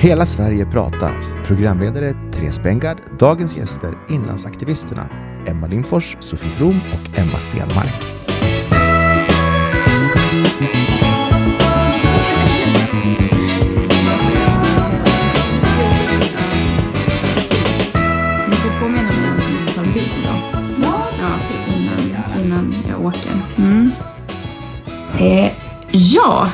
Hela Sverige pratar. Programledare Therese Bengard. Dagens gäster Inlandsaktivisterna Emma Lindfors, Sofie From och Emma Stenmark. Ni får påminna mig om att ta en bild då. Ja, Ja, innan, innan jag åker. Mm. Eh, ja,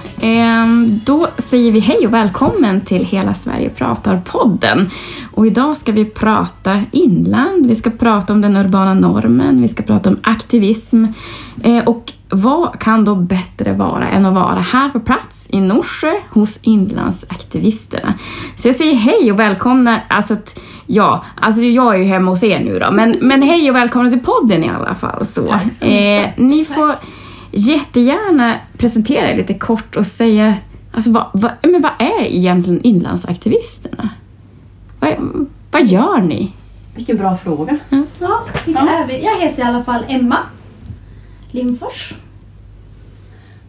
då säger vi hej och välkommen till Hela Sverige pratar-podden. Och idag ska vi prata inland, vi ska prata om den urbana normen, vi ska prata om aktivism. Eh, och vad kan då bättre vara än att vara här på plats i Norsjö hos inlandsaktivisterna? Så jag säger hej och välkomna, alltså ja, alltså jag är ju hemma hos er nu då, men, men hej och välkomna till podden i alla fall. Så. Tack så Eh, mycket. ni får jättegärna presentera er lite kort och säga, alltså vad, vad, men vad är egentligen inlandsaktivisterna? Vad, vad gör ni? Vilken bra fråga. Ja, vilka Ja. är vi? Jag heter i alla fall Emma Lindfors.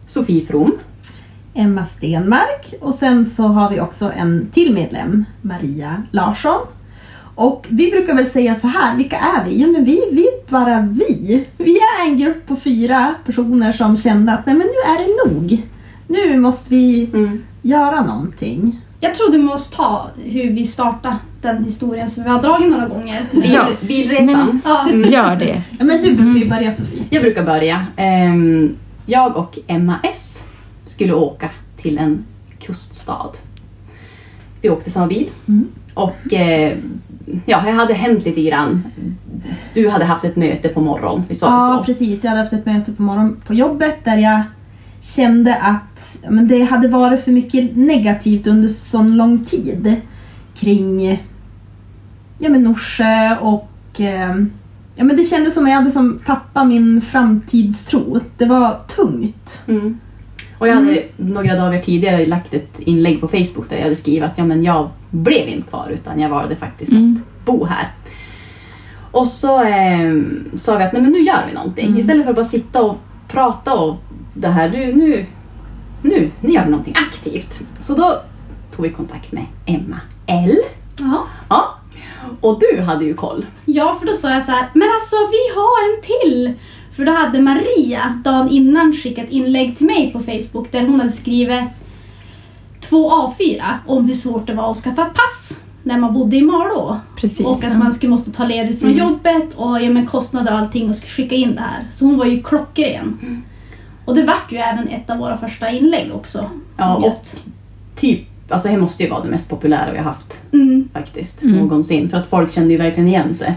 Sofie From. Emma Stenmark och sen så har vi också en till medlem, Maria Larsson. Och vi brukar väl säga så här, vilka är vi? Jo men vi, vi är bara vi. Vi är en grupp på fyra personer som kände att nej men nu är det nog. Nu måste vi Mm. göra någonting. Jag tror du måste ta hur vi startade den historien som vi har dragit några gånger. Ja. Bil, bilresan. Ja, Gör det. Ja men du brukar ju börja Sofie. Jag brukar börja. Ehm, jag och Emma S skulle åka till en kuststad. Vi åkte samma bil. Mm. Och eh, ja, det hade hänt lite grann. Du hade haft ett möte på morgonen, visst var det Ja så? precis, jag hade haft ett möte på morgonen på jobbet där jag kände att ja, men det hade varit för mycket negativt under sån lång tid kring ja, men Norsjö och eh, ja, men det kändes som att jag hade som tappat min framtidstro. Det var tungt. Mm. Och jag hade några dagar tidigare lagt ett inlägg på Facebook där jag hade skrivit att ja, men jag blev inte kvar utan jag valde faktiskt Mm. att bo här. Och så eh, sa vi att nej, men nu gör vi någonting. Mm. Istället för att bara sitta och prata och det här, nu, nu, nu, nu gör vi någonting aktivt. Så då tog vi kontakt med Emma L. Jaha. Ja. Och du hade ju koll. ja, för då sa jag så här, men alltså vi har en till. För då hade Maria dagen innan skickat inlägg till mig på Facebook där hon hade skrivit två A4 om hur svårt det var att skaffa pass när man bodde i Malå. Precis. Och att man skulle måste ta ledigt från Mm. jobbet och ja, men kostnader och allting och skulle skicka in det här. Så hon var ju klockren. Och det vart ju även ett av våra första inlägg också. Ja, och Just. typ, alltså det måste ju vara det mest populära vi har haft Mm. faktiskt Mm. någonsin. För att folk kände ju verkligen igen sig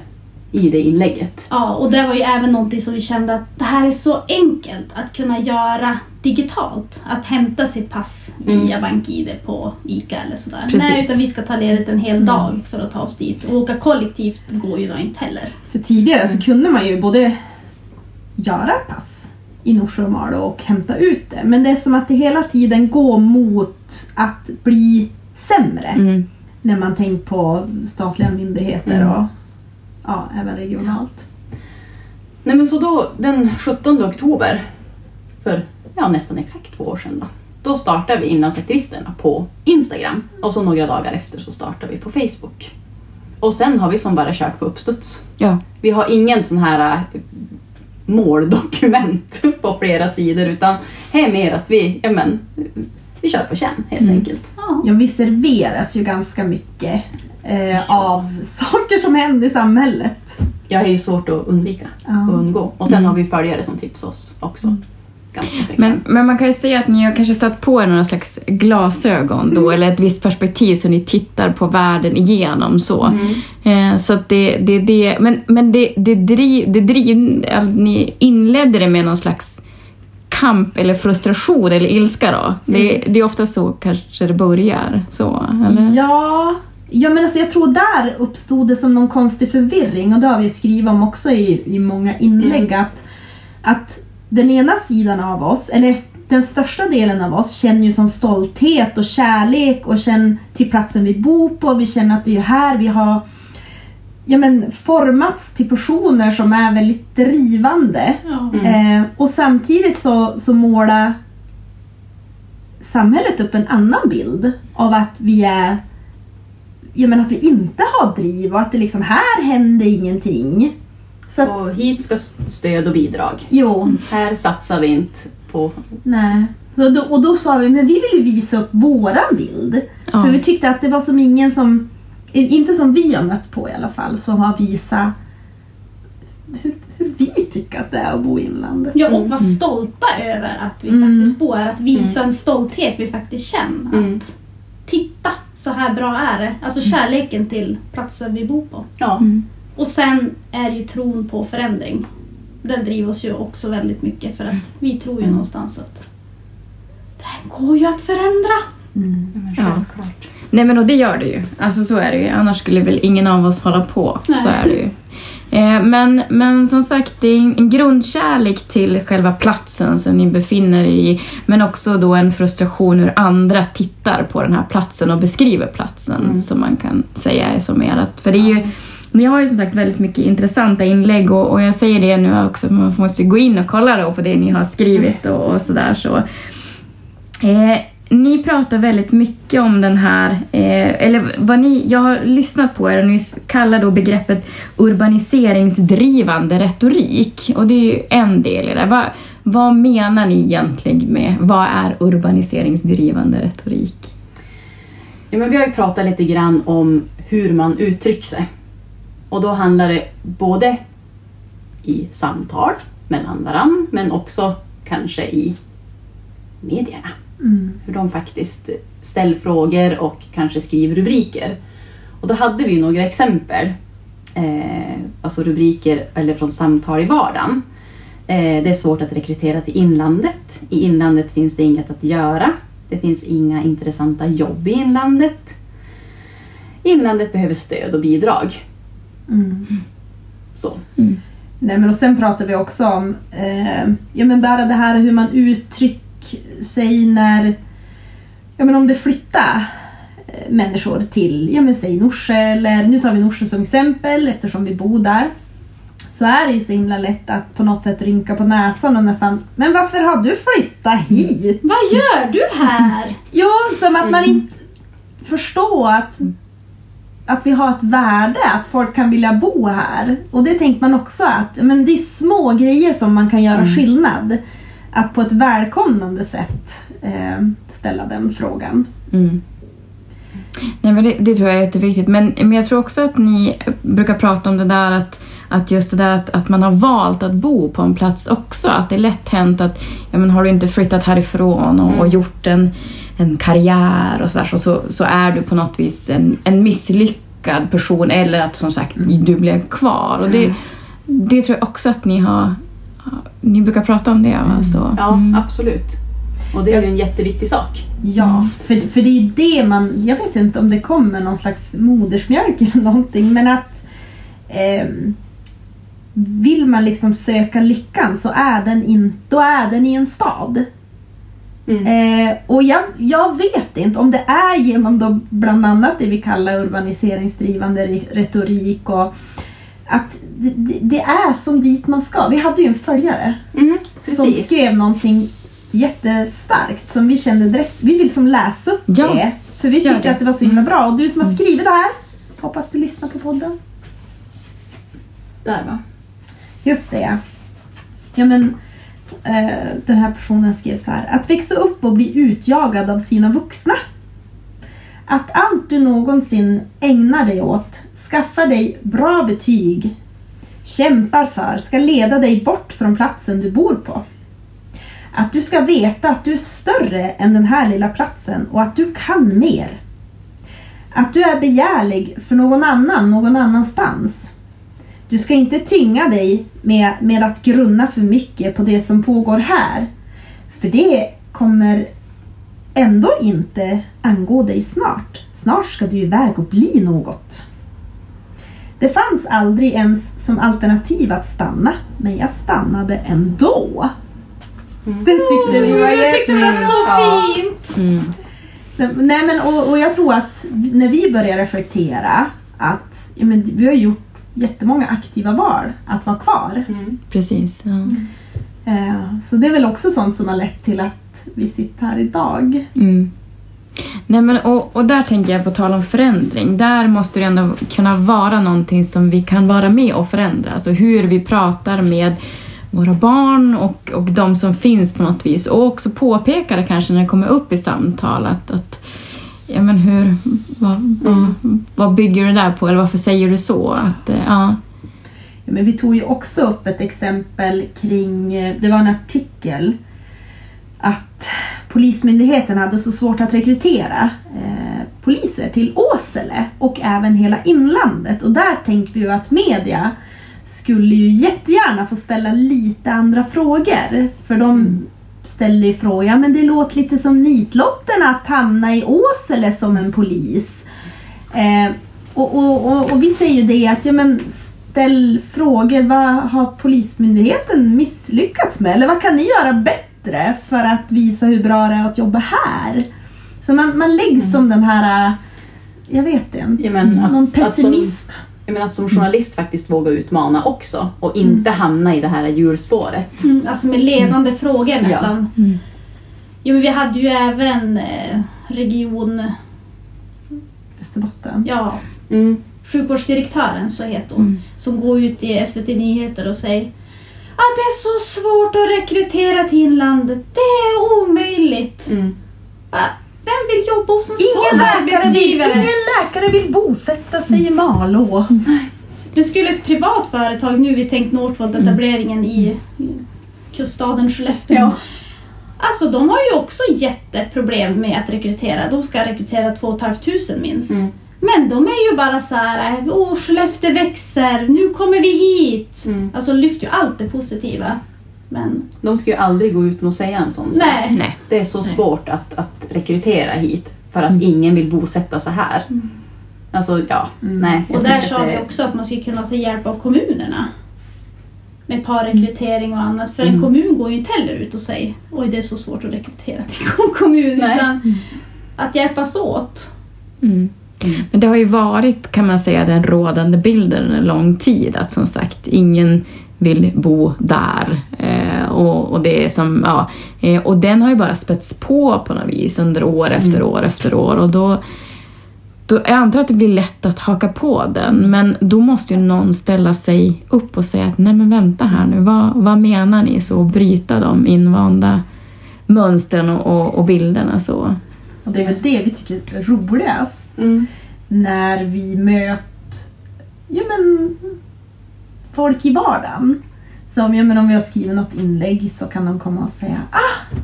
i det inlägget. Ja, och det var ju även någonting som vi kände att det här är så enkelt att kunna göra digitalt. Att hämta sitt pass via Mm. BankID på ICA eller sådär. Precis. Nej, utan vi ska ta ledigt en hel dag för att ta oss dit. Och åka kollektivt går ju då inte heller. För tidigare så kunde man ju både göra ett pass i Norsjö och Malå och hämta ut det. Men det är som att det hela tiden går mot att bli sämre. Mm. När man tänker på statliga myndigheter Mm. och ja, även regionalt. Nej men så då den 17 oktober för ja, nästan exakt två år sedan då. Då startade vi Inlandsaktivisterna på Instagram och så några dagar efter så startade vi på Facebook. Och sen har vi som bara kört på uppstuds. Ja. Vi har ingen sån här äh, måldokument på flera sidor utan det är mer att vi, ja men, vi kör på känn helt Mm. enkelt. Ja. Ja, vi serveras ju ganska mycket eh, av saker som händer i samhället. Jag är ju svårt att undvika Ja. och undgå. Och sen Mm. har vi följare som tipsar oss också. Frekvent. Men, men man kan ju säga att ni har kanske satt på er några slags glasögon då, eller ett visst perspektiv så ni tittar på världen igenom så. Mm. Eh, så att det, det, det, men men det, det, driv, det driv, att ni inledde det med någon slags kamp eller frustration eller ilska då. Det, det är ofta så kanske det börjar. Så, eller? Ja, ja men alltså jag tror där uppstod det som någon konstig förvirring och det har vi skrivit om också i, i många inlägg att, att den ena sidan av oss, eller den största delen av oss känner ju som stolthet och kärlek och känner till platsen vi bor på. Vi känner att det är här vi har ja, men, formats till personer som är väldigt drivande. Mm. Eh, och samtidigt så, så målar samhället upp en annan bild av att vi är ja, men att vi inte har driv och att det liksom här händer ingenting. Så att, Och hit ska stöd och bidrag. jo, Här satsar vi inte på... nej. Så då, och då sa vi, men vi vill ju visa upp våran bild. Ja. För vi tyckte att det var som ingen som, inte som vi har mött på i alla fall, som har visat hur, hur vi tycker att det är att bo i inlandet. Ja, och vara stolta över att vi Mm. faktiskt bor. Att visa en stolthet vi faktiskt känner. Mm. Att titta, så här bra är det. Alltså kärleken till platsen vi bor på. Ja. Mm. Och sen är det ju tron på förändring. Den driver oss ju också väldigt mycket för att vi tror ju Mm. någonstans att det här går ju att förändra. Mm. Men Ja. självklart. Nej men och det gör det ju. Alltså så är det ju. Annars skulle väl ingen av oss hålla på. Nej. Så är det ju. Eh, men, men som sagt, det är en grundkärlek till själva platsen som ni befinner er i. Men också då en frustration hur andra tittar på den här platsen och beskriver platsen. Mm. Som man kan säga är som ert. För det är ju, ni har ju som sagt väldigt mycket intressanta inlägg och, och jag säger det nu också, man måste gå in och kolla på det ni har skrivit och, och sådär. Så. Eh, ni pratar väldigt mycket om den här, eh, eller vad ni, jag har lyssnat på er och ni kallar då begreppet urbaniseringsdrivande retorik. Och det är ju en del i det. Vad, vad menar ni egentligen med, vad är urbaniseringsdrivande retorik? Ja, men vi har ju pratat lite grann om hur man uttrycker sig. Och då handlar det både i samtal mellan varandra men också kanske i medierna. Mm. Hur de faktiskt ställer frågor och kanske skriver rubriker. Och då hade vi några exempel. Eh, alltså rubriker eller från samtal i vardagen. Eh, det är svårt att rekrytera till inlandet. I inlandet finns det inget att göra. Det finns inga intressanta jobb i inlandet. Inlandet behöver stöd och bidrag. Mm. Så. Nej, men och sen pratar vi också om eh, ja, men bara det här hur man uttrycker sig när ja, men om det flyttar eh, människor till, ja men säg Norsjö eller nu tar vi Norsjö som exempel eftersom vi bor där. Så är det ju så himla lätt att på något sätt rynka på näsan och nästan Men varför har du flyttat hit? Vad gör du här? Jo, som att man inte förstår att, att vi har ett värde, att folk kan vilja bo här. Och det tänker man också att men det är små grejer som man kan göra skillnad. Att på ett välkomnande sätt eh, ställa den frågan. Mm. Nej, men det, det tror jag är jätteviktigt. Men, men jag tror också att ni brukar prata om det där att, att just det där att, att man har valt att bo på en plats också. Att det är lätt hänt att ja, men har du inte flyttat härifrån och, och gjort en, en karriär och så, där, så, så, så är du på något vis en, en misslyckad person eller att som sagt du blev kvar. Och det, det tror jag också att ni har ni brukar prata om det va? Så, Ja, mm. absolut. Och det är ju en jätteviktig sak. Ja, för, för det är det man, jag vet inte om det kommer någon slags modersmjölk eller någonting men att ehm, vill man liksom söka lyckan så är den, in, då är den i en stad. Mm. Eh, och jag, jag vet inte om det är genom då bland annat det vi kallar urbaniseringsdrivande re- retorik och att det, det, är som dit man ska. Vi hade ju en följare Mm, som skrev någonting jättestarkt som vi kände direkt, vi vill som läsa upp Ja, det. För vi tyckte det. Mm. att det var så himla bra. Och du som har skrivit det här, hoppas du lyssnar på podden. Där va? Just det. Ja men eh, den här personen skrev så här. Att växa upp och bli utjagad av sina vuxna. Att allt du någonsin ägnar dig åt skaffar dig bra betyg, kämpar för, ska leda dig bort från platsen du bor på. Att du ska veta att du är större än den här lilla platsen och att du kan mer. Att du är begärlig för någon annan någon annanstans. Du ska inte tynga dig med, med att grunna för mycket på det som pågår här. För det kommer ändå inte angå dig snart. Snart ska du iväg och bli något. Det fanns aldrig ens som alternativ att stanna, men jag stannade ändå. Det tyckte vi var Jag tyckte det var så Ja. fint! Mm. Nej, men, och, och jag tror att när vi börjar reflektera att ja, men, vi har gjort jättemånga aktiva val att vara kvar. Mm. Precis. Ja. Eh, Så det är väl också sånt som har lett till att vi sitter här idag. Mm. Nej, men, och, och där tänker jag på tal om förändring. Där måste det ändå kunna vara någonting som vi kan vara med och förändra. Alltså hur vi pratar med våra barn och, och de som finns på något vis. Och också påpeka det kanske när det kommer upp i samtal att, att ja men hur, vad, vad, vad bygger du det där på eller varför säger du så? Att, eh, ja. Ja, men vi tog ju också upp ett exempel kring, eh, det var en artikel, att Polismyndigheten hade så svårt att rekrytera eh, poliser till Åsele och även hela inlandet. Och där tänkte vi att media skulle ju jättegärna få ställa lite andra frågor. För de ställde ju frågan, men det låter lite som nitlotten att hamna i Åsele som en polis. Eh, och, och, och, och vi säger ju det att, ja men ställ frågor, vad har Polismyndigheten misslyckats med? Eller vad kan ni göra bättre för att visa hur bra det är att jobba här? Så man, man läggs som den här, äh, jag vet inte, Ja, men att- någon att som- pessimism. Jag menar att som journalist faktiskt våga utmana också och inte hamna i det här hjulspåret. Mm, alltså med ledande frågor nästan. Mm. Jo men vi hade ju även eh, region... Västerbotten. Ja, Mm. sjukvårdsdirektören så heter hon. Mm. Som går ut i SVT Nyheter och säger att det är så svårt att rekrytera till inlandet. Det är omöjligt. Mm. Vem vill jobba hos en sån arbetsgivare? ingen läkare vill bosätta sig i Malå. Men skulle ett privat företag, nu vi tänkt Northvolt-etableringen i i kuststaden Skellefteå. Ja. Alltså de har ju också jätteproblem med att rekrytera. De ska rekrytera 2 500 minst. Mm. Men de är ju bara så här, åh Skellefteå växer, nu kommer vi hit. Mm. Alltså lyfter ju allt det positiva. Men De ska ju aldrig gå ut att säga en sån sak. nej. Nej. Det är så svårt att, att rekrytera hit för att ingen vill bosätta sig här. Alltså ja, nej. jag Och där sa det vi också att man skulle kunna ta hjälp av kommunerna. Med parrekrytering och annat. För en Mm. kommun går ju inte heller ut och säger oj det är så svårt att rekrytera till en kommun. Nej. Utan att hjälpas åt. Mm. Men det har ju varit, kan man säga, den rådande bilden en lång tid att som sagt ingen vill bo där. Eh, och, och det är som, ja, eh, och den har ju bara spätts på på något vis under år efter år efter år och då då, jag antar att det blir lätt att haka på den, men då måste ju någon ställa sig upp och säga att nej men vänta här nu, vad, vad menar ni? Så bryta de invanda mönstren och, och, och bilderna så. Och det är väl det vi tycker är roligast. Mm. när vi möter ja, men, folk i vardagen. Som ja, men om vi har skrivit något inlägg så kan de komma och säga ah,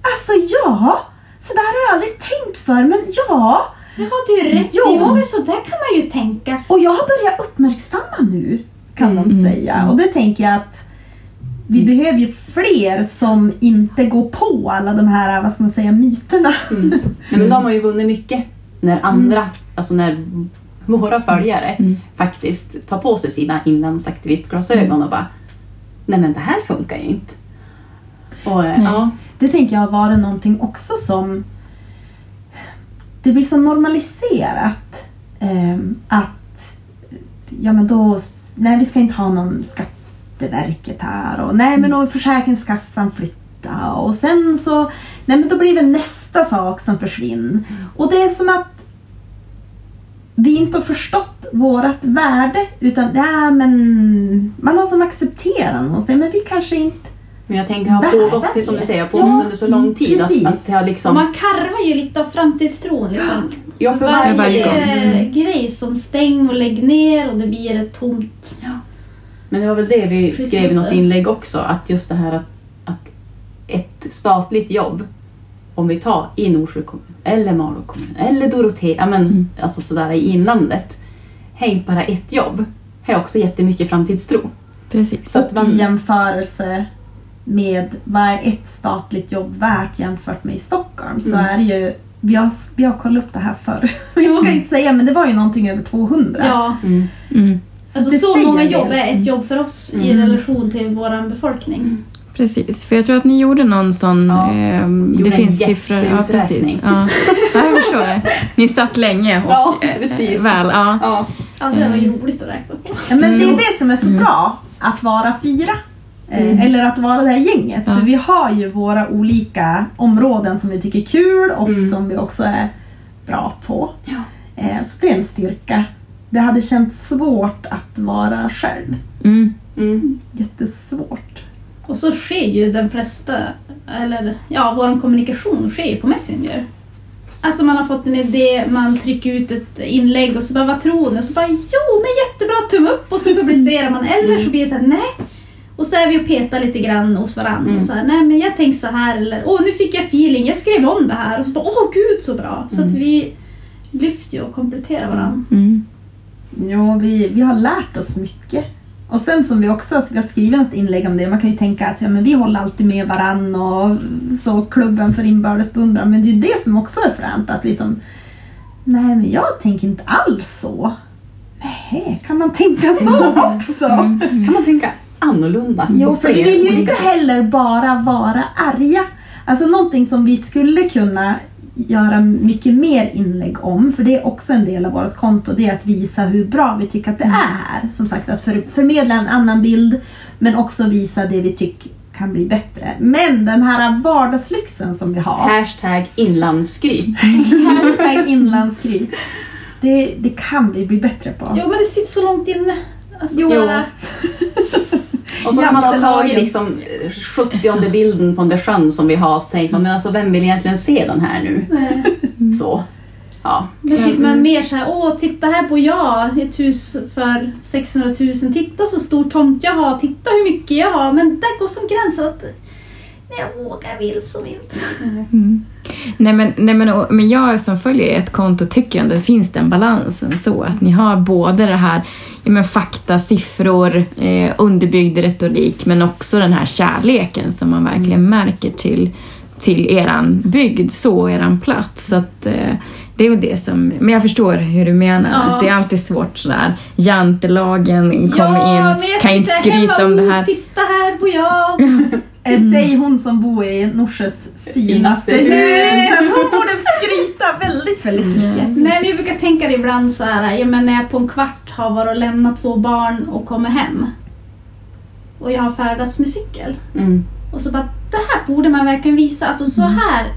alltså ja, så där har jag aldrig tänkt för men ja. Det har du ju rätt Ja. i. Jo, men så där kan man ju tänka. Och jag har börjat uppmärksamma nu kan de Mm. säga. Och det tänker jag att vi behöver ju fler som inte går på alla de här, vad ska man säga, myterna. Mm. Nej, men de har ju vunnit mycket när andra, alltså när våra följare Mm. faktiskt tar på sig sina inlandsaktivistglasögon och bara Nej men det här funkar ju inte. Och, eh, Nej. ja, Det tänker jag har varit någonting också som det blir så normaliserat ehm, att ja men då, nej vi ska inte ha någon Skatteverket här och nej men då Försäkringskassan flytta och sen så, nej men då blir det nästa sak som försvinner. Och det är som att vi inte har förstått vårat värde utan ja men man har som accepterat och säger men vi kanske inte men jag tänker har pågått till som du säger, pågått Ja, under så lång tid att, precis. att det har Och liksom... man karvar ju lite av framtidstron. Liksom. Ja, för Varje, varje, eh, grej som stäng och lägg ner och det blir ett tomt... Men det var väl det vi Precis skrev i något det. inlägg också, att just det här att, att ett statligt jobb, om vi tar i Norsjö kommun, eller Malå kommun, eller Dorotea, men, Mm. alltså sådär i inlandet, är inte bara ett jobb, har också jättemycket framtidstro. Precis. Så att i man, jämförelse med vad är ett statligt jobb värt jämfört med i Stockholm så Mm. är det ju, vi har, vi har kollat upp det här förr. Vi ska inte säga men det var ju någonting över 200. Ja, mm, Mm. alltså det så många jobb är ett jobb för oss i Mm. relation till vår befolkning. Precis, för jag tror att ni gjorde någon sån... Ja, gjorde det finns siffror. Ja, precis. Ja. ja, jag förstår det. Ni satt länge och Ja, eh, precis. väl. Ja. ja, Ja, det var ju roligt att räkna på. Ja, men det är Mm. det som är så bra, att vara fyra. Eh, Mm. Eller att vara det här gänget. Ja. För vi har ju våra olika områden som vi tycker är kul och Mm. som vi också är bra på. Ja. Eh, så det är en styrka. Det hade känts svårt att vara själv. Mm. Mm. Jättesvårt. Och så sker ju den flesta, eller ja, vår kommunikation sker ju på Messenger. Alltså man har fått en idé, man trycker ut ett inlägg och så bara vad tror ni? Och så bara jo men jättebra, tumme upp och så publicerar man. Eller så blir det så här nej. Och så är vi och petar lite grann hos varandra. Mm. Och så här, nej men jag tänkte så här eller åh nu fick jag feeling, jag skrev om det här. Och så bara åh gud så bra. Så att vi lyfter och kompletterar varandra. Mm. Jo, vi, vi har lärt oss mycket. Och sen som vi också vi har skrivit ett inlägg om det, man kan ju tänka att ja, men vi håller alltid med varann och så klubben för inbördes beundran. Men det är ju det som också är fränt, att vi som Nej, men jag tänker inte alls så. Nej, kan man tänka så också? Kan man tänka annorlunda? Jo, för vi vill ju inte heller bara vara arga. Alltså någonting som vi skulle kunna göra mycket mer inlägg om, för det är också en del av vårt konto, det är att visa hur bra vi tycker att det är här. Som sagt, att för, förmedla en annan bild, men också visa det vi tycker kan bli bättre. Men den här vardagslyxen som vi har, Hashtag inlandsskryt. hashtag inlandsskryt, det, det kan vi bli bättre på. Jo men det sitter så långt inne. Alltså, Jo. så här, Och så när man har tagit liksom 70 bilden på den sjön som vi har så tänker man, men alltså vem vill egentligen se den här nu? nej. Så. Ja. Men typ man mer såhär, åh titta här bor jag ett hus för 600 000. Titta så stor tomt jag har, titta hur mycket jag har. Men där går som gränsen att jag vågar vill som inte. Nej, men, nej men, och- men jag som följer ett konto tycker ändå det finns den balansen så att ni har både det här ja, men fakta, siffror, eh, underbyggd retorik men också den här kärleken som man verkligen märker till, till eran bygd, så eran plats. Så att, eh, det är väl det som, men jag förstår hur du menar. Ja. Att det är alltid svårt sådär. Jantelagen kommer men in, kan inte skryta om det här. Titta här bor jag. Eh, Säg hon som bor i Norses finaste hus. Så hon borde skryta väldigt, väldigt mycket. Nej, men jag brukar tänka det ibland så här, ja, men när jag på en kvart har varit och lämnat två barn och kommer hem. Och jag har färdats med cykel. Mm. Och så bara, det här borde man verkligen visa. Alltså så här.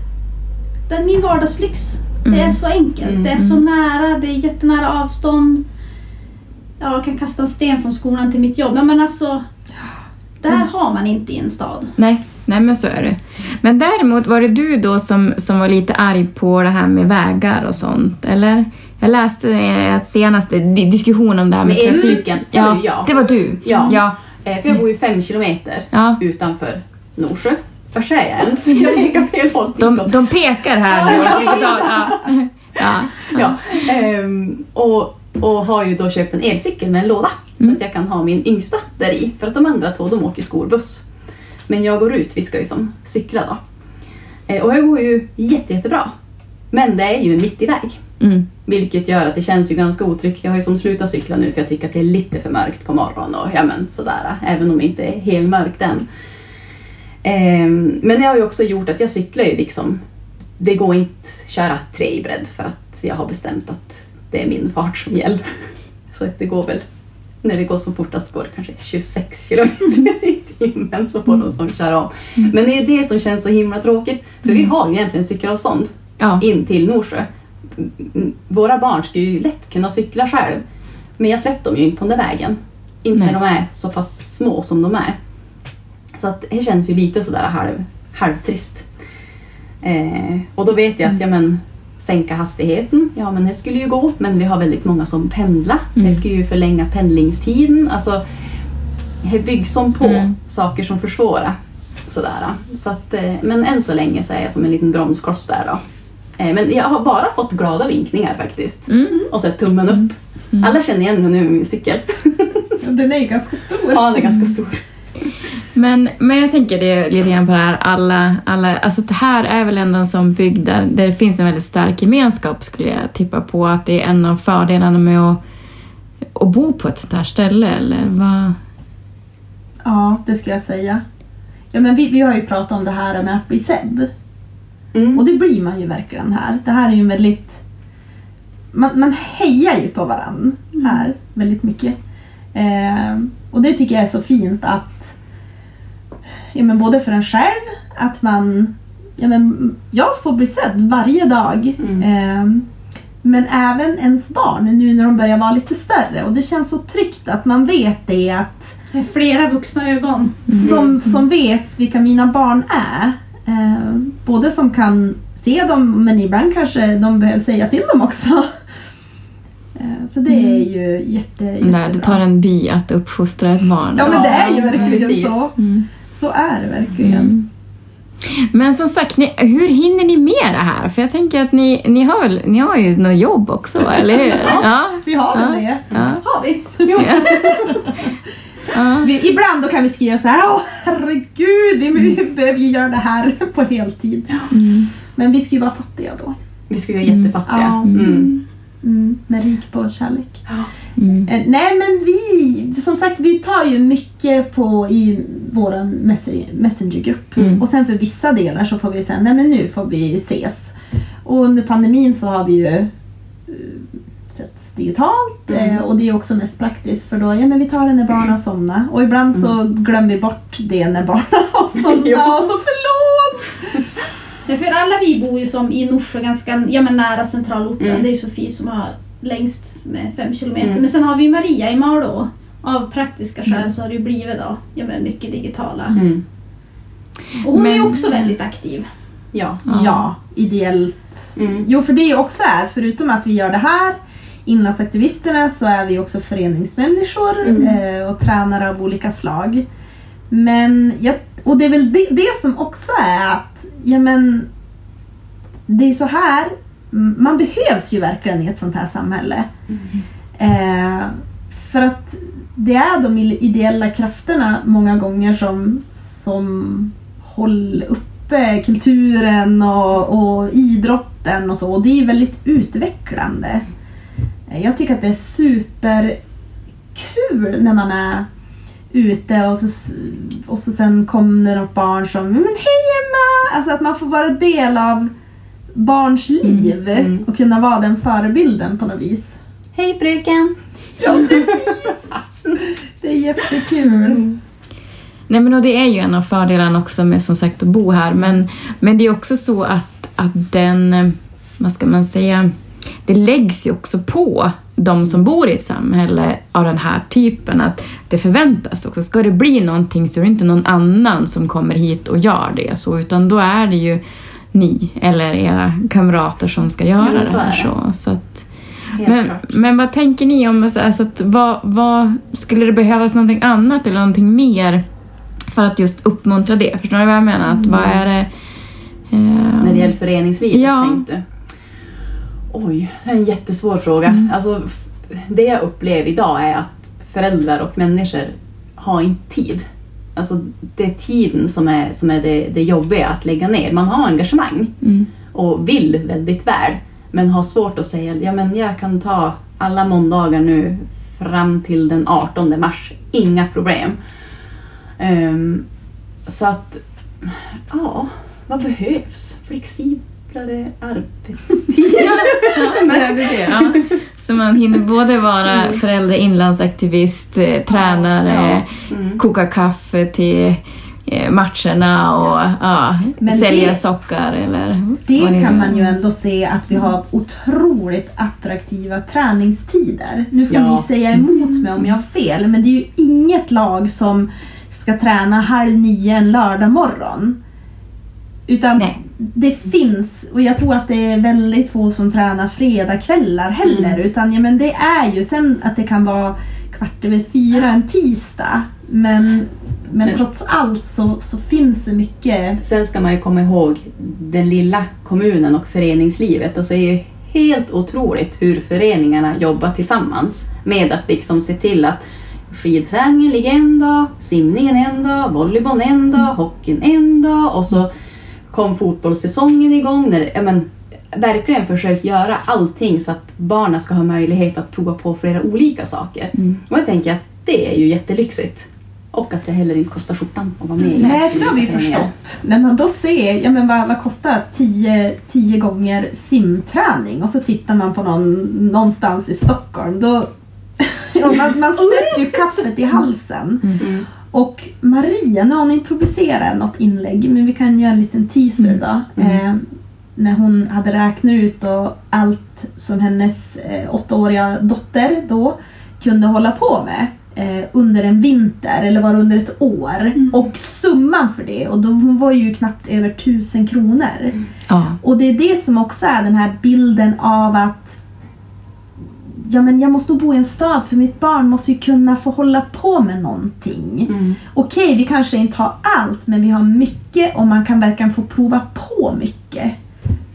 Det är min vardagslyx. Det är så enkelt. Mm. Det är så nära. Det är jättenära avstånd. Ja, jag kan kasta en sten från skolan till mitt jobb. Men alltså, det har man inte i en stad. Nej, nej men så är det. Men däremot var det du då som, som var lite arg på det här med vägar och sånt, eller? Jag läste eh, senaste di- diskussion om det här med, Med trafik. elcykeln? Det var ju jag. det var du. Ja. ja. Eh, För jag bor ju fem kilometer Ja. utanför Norsjö. Var säger jag ens? Jag pekar fel håll. De, de pekar här nu. Ja, Ja. Ja. Ja. ehm, och, och har ju då köpt en elcykel med en låda. Mm. Så att jag kan ha min yngsta där i. För att de andra två de åker skolbuss. Men jag går ut, vi ska ju som cykla då. Eh, och jag går ju jätte, jättebra. Men det är ju en mittig väg. Mm. Vilket gör att det känns ju ganska otryggt. Jag har ju som slutat cykla nu för jag tycker att det är lite för mörkt på morgonen och ja men sådär. Även om det inte är helmörkt än. Ehm, men det har ju också gjort att jag cyklar ju liksom. Det går inte köra tre i bredd för att jag har bestämt att det är min fart som gäller. Så att det går väl, när det går som fortast går det kanske 26 kilometer i timmen så får de som kör om. Men det är det som känns så himla tråkigt. För vi har ju egentligen cykelavstånd Ja. in till Norsjö. Mm, Våra barn skulle ju lätt kunna cykla själv. Men jag släpper dem ju inte på den där vägen. Inte Nej. när de är så pass små som de är. Så att det känns ju lite sådär halv, halvtrist. Eh, och då vet jag att, ja men sänka hastigheten, ja men det skulle ju gå. Men vi har väldigt många som pendlar. Mm. Det skulle ju förlänga pendlingstiden. Alltså, det byggs som på Mm. saker som försvårar. Sådär. Så att, eh, men än så länge så är jag som en liten bromskloss där då. Eh, Men jag har bara fått glada vinkningar faktiskt. Mm. Och så tummen upp. Alla känner igen mig nu med min cykel. Den är ganska stor. ja, den är ganska stor. Men, men jag tänker det lite grann på det här, alla, alla, alltså det här är väl ändå en sån bygd där, där det finns en väldigt stark gemenskap skulle jag tippa på att det är en av fördelarna med att, att bo på ett sånt här ställe eller vad? Ja, det skulle jag säga. Ja, men vi, vi har ju pratat om det här med att bli sedd. Mm. Och det blir man ju verkligen här. Det här är ju en väldigt... Man, man hejar ju på varann här väldigt mycket. Eh, och det tycker jag är så fint att... Ja, men både för en själv, att man... Ja, men jag får bli sedd varje dag. Mm. Eh, Men även ens barn nu när de börjar vara lite större. Och det känns så tryggt att man vet det att Det är flera vuxna ögon. som, som vet vilka mina barn är. Eh, både som kan se dem men ibland kanske de behöver säga till dem också. Eh, så det är ju jätte, jättebra. Nej, det tar en by att uppfostra ett barn. Ja men det är ju verkligen precis. så. Mm. Så är det verkligen. Mm. Men som sagt, ni, hur hinner ni med det här? För jag tänker att ni, ni, har, väl, ni har ju något jobb också, eller hur? Ja. Vi har väl Ja. det. Ja. Har vi? Ja. Vi, ibland då kan vi skriva så här, åh herregud, vi, vi behöver ju göra det här på heltid. Mm. Men vi ska ju vara fattiga då. Vi skulle vara jättefattiga. Ja. Mm. Mm, men rik på kärlek. Mm. Eh, nej men vi, sagt vi tar ju mycket på i messenger- messengergrupp. Mm. Och sen för vissa delar så får vi säga, nej men nu får vi ses. Och under pandemin så har vi ju eh, setts digitalt Mm. eh, och det är också mest praktiskt för då, ja men vi tar det när barnen somnar. Och ibland så glömmer vi bort det när barnen har somnat. Och så förlåt! Ja, för alla vi bor ju som i Norsjö, ganska ja, men nära centralorten. Mm. Det är Sofie som har längst med fem kilometer. Mm. Men sen har vi Maria i Malå. Av praktiska skäl Mm. så har det ju blivit då, ja, men mycket digitala. Mm. Och hon är ju Men- också väldigt aktiv. Ja. Ja. Ja, ideellt. Mm. Jo, för det också är, förutom att vi gör det här, Inlandsaktivisterna, så är vi också föreningsmänniskor Mm. eh, och tränare av olika slag. Men, jag, och det är väl det, det som också är att, ja men, det är så här, man behövs ju verkligen i ett sånt här samhälle. Eh, för att det är de ideella krafterna många gånger som, som håller uppe kulturen och, och idrotten och så. Och det är väldigt utvecklande. Jag tycker att det är superkul när man är ute och så, och så sen kommer det något barn som Men hej Emma! Alltså att man får vara del av barns liv mm. och kunna vara den förebilden på något vis. Hej fröken! Ja, precis! Det är jättekul. Nej men och det är ju en av fördelarna också med som sagt att bo här men, men det är också så att, att den, vad ska man säga, det läggs ju också på de som bor i ett samhälle av den här typen att det förväntas också. Ska det bli någonting så är det inte någon annan som kommer hit och gör det så utan då är det ju ni eller era kamrater som ska göra Jo, det här. Så, så att, men, men vad tänker ni om, alltså, alltså att, vad, vad, skulle det behövas någonting annat eller någonting mer för att just uppmuntra det? Förstår ni vad jag menar? Att, vad är det... eh, När det gäller föreningslivet Ja. tänkte? Oj, det är en jättesvår fråga. Mm. Alltså, det jag upplever idag är att föräldrar och människor har inte tid. Alltså, det är tiden som är, som är det, det jobbiga att lägga ner. Man har engagemang Mm, och vill väldigt väl men har svårt att säga ja men jag kan ta alla måndagar nu fram till den 18 mars, inga problem. Ehm, så att, ja, vad behövs? Flexiblare arbetstider? ja, det det, ja. Så man hinner både vara förälder, inlandsaktivist, eh, tränare, Mm. koka kaffe till matcherna och ja, Men sälja det- sockar eller Det kan man ju ändå se att vi har otroligt attraktiva träningstider. Nu får Ja. ni säga emot mig om jag har fel, men det är ju inget lag som ska träna halv nio en lördag morgon. Utan Nej. det finns, och jag tror att det är väldigt få som tränar fredagkvällar heller. Mm. Utan ja, men det är ju sen att det kan vara kvart över fyra en tisdag. Men, men Men- trots allt så, så finns det mycket Sen ska man ju komma ihåg den lilla kommunen och föreningslivet. Alltså det är ju helt otroligt hur föreningarna jobbar tillsammans med att liksom se till att skidträningen ligger en dag, simningen en dag, volleybollen en dag, hockeyn en dag och så kom fotbollssäsongen igång. När, ja, men, verkligen försökt göra allting så att barnen ska ha möjlighet att prova på flera olika saker. Mm. Och jag tänker att det är ju jättelyxigt. Och att det heller inte kostar skjortan att vara med i Nej, för det har vi föreningar. förstått. När man då ser, ja men vad, vad kostar 10 10 gånger simträning och så tittar man på någon någonstans i Stockholm. Då, man, man sätter ju kaffet i halsen. Mm. Och Maria, nu har hon inte publicerat något inlägg men vi kan göra en liten teaser då. Mm. Eh, när hon hade räknat ut och allt som hennes eh, åttaåriga dotter då kunde hålla på med eh, under en vinter eller var det under ett år. Och summan för det, och då hon var ju knappt över tusen kronor. Ja. Och det är det som också är den här bilden av att Ja men jag måste bo i en stad för mitt barn måste ju kunna få hålla på med någonting. Mm. Okej, vi kanske inte har allt men vi har mycket och man kan verkligen få prova på mycket.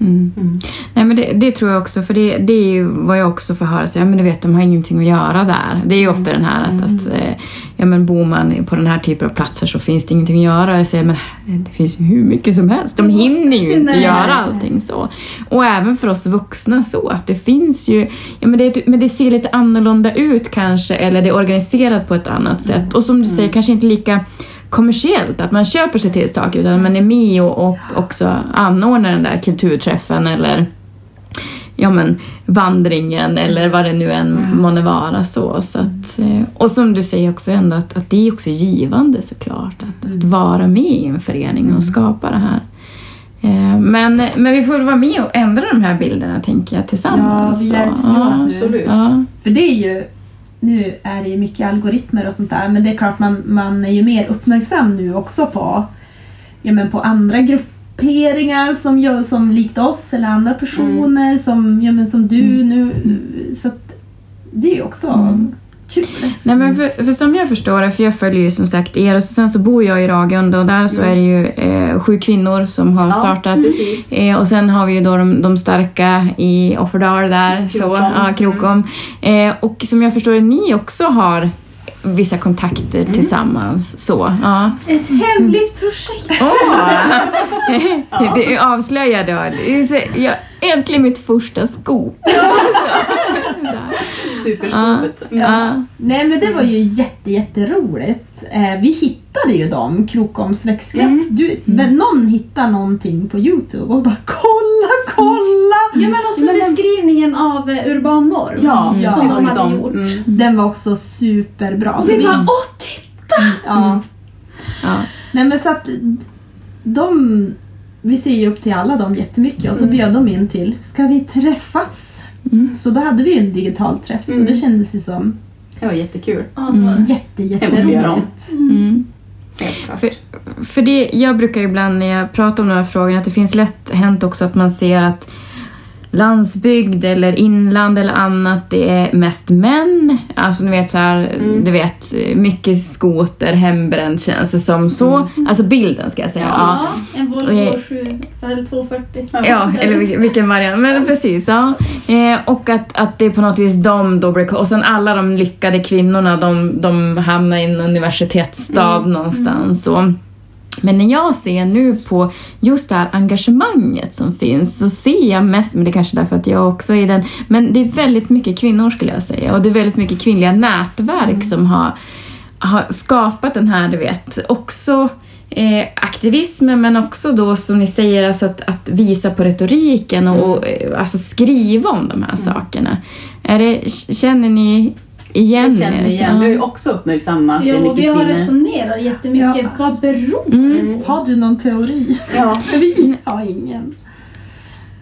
Mm. Mm. Nej, men det, det tror jag också, för det, det är ju vad jag också får höra. Så, ja, men du vet, de har ingenting att göra där. Det är ju ofta den här att, att eh, ja, men bor man på den här typen av platser så finns det ingenting att göra. Jag säger, men det finns ju hur mycket som helst. De hinner ju inte Nej. göra allting så. Och även för oss vuxna så att det finns ju, ja, men, det, men det ser lite annorlunda ut kanske, eller det är organiserat på ett annat sätt. Och som du säger, kanske inte lika kommersiellt, att man köper sig till saker utan man är med och, och också anordnar den där kulturträffen eller ja, men, vandringen eller vad det nu än månde vara. Så, så att, eh, och som du säger också ändå att, att det är också givande såklart att, att vara med i en förening och skapa det här. Eh, Men, men vi får väl vara med och ändra de här bilderna tänker jag tillsammans. Ja, vi hjälps åt nu. Absolut. Ja. För det är ju, nu är det ju mycket algoritmer och sånt där men det är klart man, man är ju mer uppmärksam nu också på, ja, men på andra grupperingar som, gör, som likt oss eller andra personer som, ja, men som du nu. Så att det är ju också kul. Nej, men för, för som jag förstår det, för jag följer ju som sagt er och sen så bor jag i Ragunda och där så är det ju eh, sju kvinnor som har Ja, startat. Eh, och sen har vi ju då de, de starka i Offerdal där, så, Krokom. ja, Krokom. Eh, och som jag förstår det, ni också har vissa kontakter tillsammans. Så, ja. Ett hemligt projekt. Åh! Det så- jag. Äntligen mitt första scoop. Superskopet. Ja. Nej men det var ju jätte, jätteroligt. Eh, vi hittade ju dem, Krokoms växtkraft. Du, men någon hittade någonting på Youtube och bara kolla, kolla! Ja men också Men- beskrivningen av eh, Urban Norm Ja, Ja. som de hade dem. gjort. Mm. Den var också superbra. Och Så vi vi- bara åh titta! ja. Ja. Nej men så att de, vi ser ju upp till alla dem jättemycket och så bjöd de in till, ska vi träffas? Mm. Så då hade vi ju en digital träff så Mm. det kändes ju som Det var jättekul. Var- jätte, jätteroligt. Mm. För, för det, jag brukar ibland när jag pratar om de här frågorna att det finns lätt hänt också att man ser att landsbygd eller inland eller annat, det är mest män. Alltså ni vet så här, Mm. du vet mycket skoter, hembränt känns det som så. Alltså bilden ska jag säga. Ja. Ja, en Volvo Eh. 7 eller 240. Ja, eller vilken, variant. Men precis, ja. Eh, och att, att det är på något vis de då blir... Och sen alla de lyckade kvinnorna, de, de hamnar i en universitetsstad någonstans. Så. Men när jag ser nu på just det här engagemanget som finns så ser jag mest, men det är kanske är därför att jag också är den, men det är väldigt mycket kvinnor skulle jag säga. Och det är väldigt mycket kvinnliga nätverk som har, har skapat den här, du vet, också eh, aktivismen men också då som ni säger alltså att, att visa på retoriken och, och eh, alltså skriva om de här sakerna. Är det, känner ni igen Jag känner er? igen. Vi har ju också uppmärksammat att det mycket vi har kvinnor. resonerat jättemycket. Ja. Vad beror det Mm. Har du någon teori? Ja. Vi har ingen.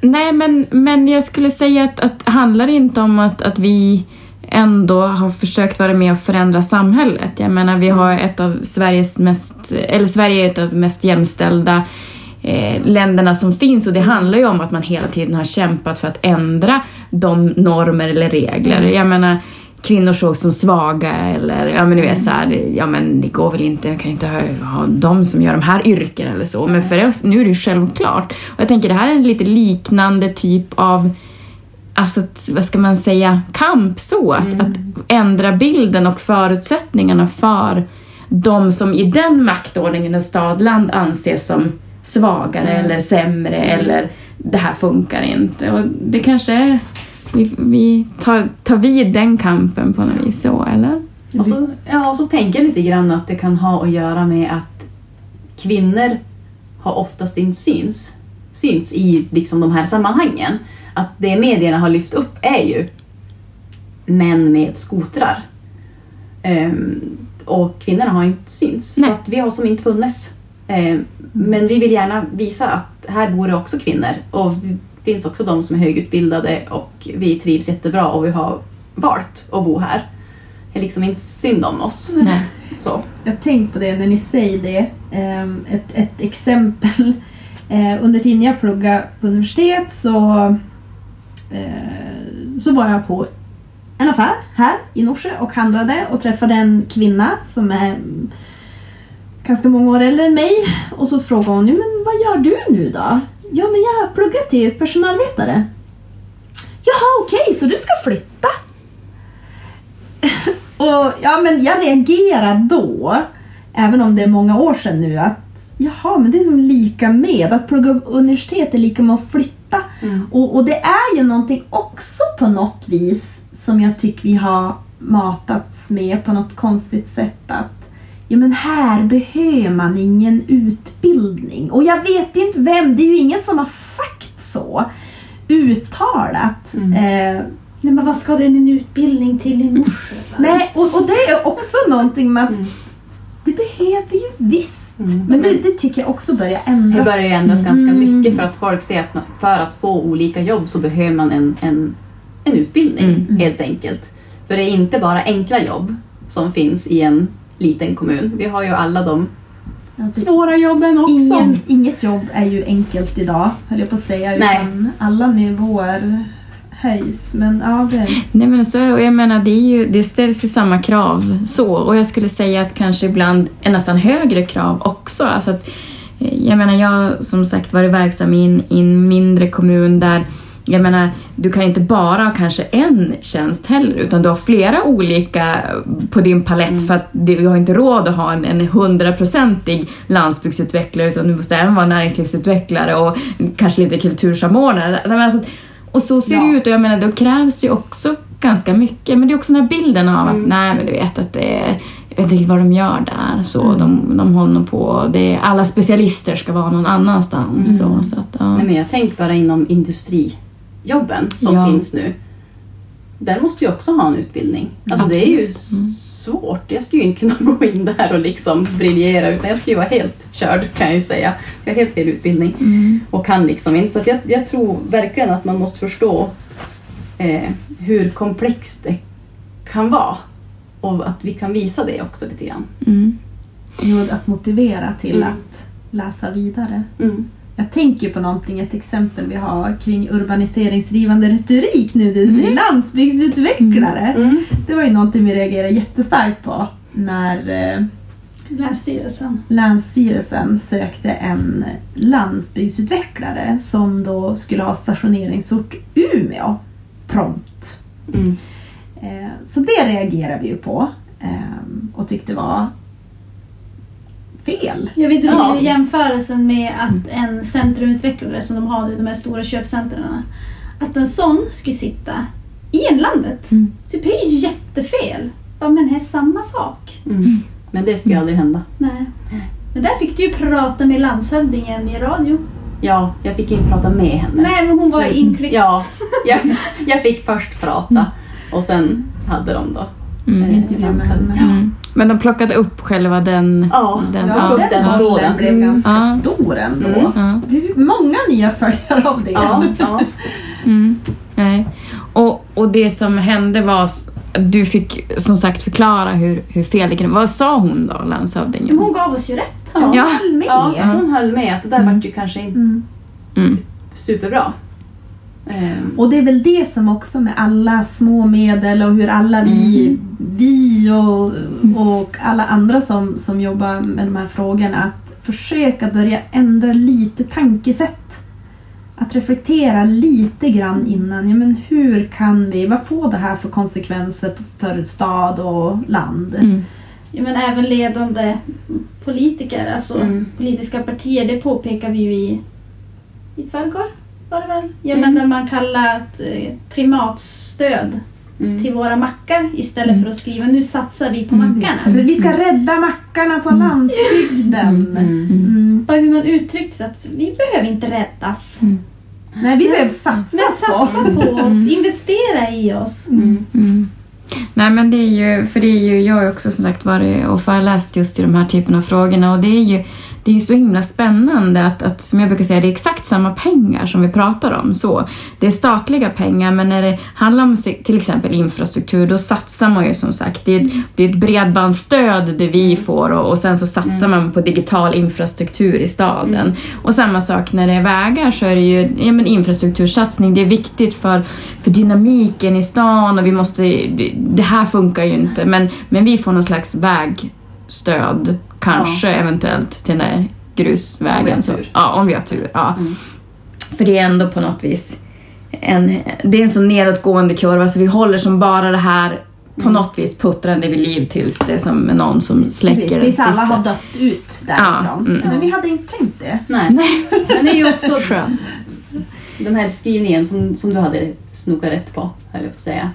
Nej, men, men jag skulle säga att, att handlar det inte om att, att vi ändå har försökt vara med och förändra samhället. Jag menar, vi har ett av Sveriges mest, eller Sverige är ett av de mest jämställda eh, länderna som finns och det handlar ju om att man hela tiden har kämpat för att ändra de normer eller regler. Jag menar, kvinnor sågs som svaga eller ja men du vet så här, ja men det går väl inte, jag kan inte ha, ha de som gör de här yrken eller så. Men för oss, nu är det ju självklart. Och jag tänker det här är en lite liknande typ av Alltså, att, vad ska man säga, kamp så. Att, att ändra bilden och förutsättningarna för de som i den maktordningen i stadland anses som svagare eller sämre eller det här funkar inte. Och det kanske är, vi, vi tar, tar vid den kampen på något vis så, eller? Och så, ja, och så tänker jag lite grann att det kan ha att göra med att kvinnor har oftast inte syns, syns i liksom de här sammanhangen. Att det medierna har lyft upp är ju män med skotrar. Ehm, och kvinnorna har inte syns. Nej. Så att vi har som inte funnits Eh, men vi vill gärna visa att här bor det också kvinnor och finns också de som är högutbildade och vi trivs jättebra och vi har valt att bo här. Det är liksom inte synd om oss. Nej. Så. Jag har tänkt på det när ni säger det. Ehm, Ett, ett exempel. Eh, Under tiden jag pluggade på universitet så, eh, så var jag på en affär här i Norsjö och handlade och träffade en kvinna som är ganska många år äldre än mig. Och så frågade hon, "Ja, men vad gör du nu då? Ja men jag har pluggat till personalvetare. Jaha okej, så du ska flytta? Och ja, men jag reagerade då, även om det är många år sedan nu, att jaha, men det är som lika med. Att plugga universitet är lika med att flytta. Mm. Och, och det är ju någonting också på något vis som jag tycker vi har matats med på något konstigt sätt. Att ja, men här behöver man ingen utbildning. Och jag vet inte vem, det är ju ingen som har sagt så uttalat. Mm. Eh, Nej men vad ska du med en utbildning till i Norsjö? Nej, och, och det är också någonting att Mm. det behöver ju visst. Mm. Men det, det tycker jag också börjar ändras. Det börjar ändras ganska Mm. mycket för att folk ser att för att få olika jobb så behöver man en, en, en utbildning Mm. helt enkelt. För det är inte bara enkla jobb som finns i en liten kommun. Vi har ju alla de det- svåra jobben också. Ingen, inget jobb är ju enkelt idag, höll jag på att säga. Nej. Utan alla nivåer höjs. Men ja, det Nej men så, och jag menar det, är ju, det ställs ju samma krav så och jag skulle säga att kanske ibland är nästan högre krav också. Alltså att, eh, jag menar jag som sagt varit verksam i en, i en mindre kommun där jag menar, du kan inte bara ha kanske en tjänst heller utan du har flera olika på din palett för att du har inte råd att ha en en hundraprocentig landsbygdsutvecklare utan du måste även vara näringslivsutvecklare och kanske lite kultursamordnare. Alltså, och så ser Ja. det ut och jag menar då krävs det ju också ganska mycket men det är också den här bilden av att Mm. nej men du vet att det är jag vet inte riktigt vad de gör där. Så de, de håller på. Det är, alla specialister ska vara någon annanstans. Så, så att, ja. Nej, men jag tänker bara inom industrijobben som Ja. finns nu. Där måste ju också ha en utbildning. Alltså det är ju s- svårt. Jag skulle ju inte kunna gå in där och liksom briljera utan jag skulle ju vara helt körd kan jag ju säga. Jag har helt fel utbildning Mm. och kan liksom inte. Så att jag, jag tror verkligen att man måste förstå eh, hur komplext det kan vara. Och att vi kan visa det också lite grann. Mm. Jo, att motivera till Mm. att läsa vidare. Mm. Jag tänker på någonting, ett exempel vi har kring urbaniseringsdrivande retorik nu du säger landsbygdsutvecklare. Mm. Det var ju någonting vi reagerade jättestarkt på när eh, Länsstyrelsen. Länsstyrelsen sökte en landsbygdsutvecklare som då skulle ha stationeringsort Umeå prompt. Mm. Eh, Så det reagerade vi ju på eh, och tyckte var fel. Jag vet inte Ja. ja. jämförelsen med att en centrumutvecklare som de har i de här stora köpcentren. Att en sån skulle sitta i inlandet. Mm. Typ det är ju jättefel. Men det är samma sak. Mm. Men det skulle aldrig hända. Nej. Men där fick du ju prata med landshövdingen i radio. Ja, jag fick inte prata med henne. Nej, men hon var inklippd. Ja, jag, jag fick först prata och sen hade de då Mm. Intervju med landshövding. henne. Mm. Men de plockade upp själva den... Ja, den Ja, den, den tråden. blev Mm. ganska Ja. stor ändå. Mm. Ja. Vi fick många nya följare av det. Ja, ja. Mm. Nej. Och, och det som hände var s- du fick som sagt förklara hur, hur fel det kunde Vad sa hon då, landshövdingen? Hon gav oss ju rätt. Hon Ja. höll med. ja, hon höll med att det där Mm. vart ju kanske inte Mm. Mm. superbra. Ehm, Och det är väl det som också med alla små medel och hur alla vi, Mm. vi och, och alla andra som, som jobbar med de här frågorna, att försöka börja ändra lite tankesätt. Att reflektera lite grann innan. Ja, men hur kan vi, vad får det här för konsekvenser för stad och land? Mm. Ja, men även ledande politiker, alltså Mm. politiska partier, det påpekar vi ju i, i förrgår. Var det väl? Ja, Mm. men där man kallat eh, klimatstöd mm. till våra mackar istället för att skriva nu satsar vi på Mm. mackarna. Vi ska rädda mackarna på Mm. landsbygden. Mm. Mm. Bara hur man uttryckt sig att vi behöver inte räddas. Nej, vi behöver satsa Men satsa på. på oss, investera i oss. Mm. Mm. Nej men det är ju, för det är ju, jag har också som sagt varit och föreläst just i de här typerna av frågorna och det är ju det är så himla spännande att, att, som jag brukar säga, det är exakt samma pengar som vi pratar om. Så, det är statliga pengar, men när det handlar om till exempel infrastruktur, då satsar man ju som sagt. Det är, ett- det är ett bredbandsstöd det vi får och, och sen så satsar man på digital infrastruktur i staden. Och samma sak när det är vägar så är det ju ja, men infrastruktursatsning. Det är viktigt för, för dynamiken i stan och vi måste, det- det här funkar ju inte, men, men vi får någon slags vägstöd, kanske eventuellt, till den där grusvägen. Om vi har så- tur. Ja, om vi har tur. Ja. Mm. För det är ändå på något vis en, det är en så nedåtgående kurva så vi håller som bara det här på Mm. något vis puttrande vid liv tills det är som någon som släcker Precis, tills alla har dött ut därifrån. Ja, mm. Men vi hade inte tänkt det. Nej. Men det är ju också Skönt. den här skrivningen som, som du hade snokat rätt på, höll jag på att säga.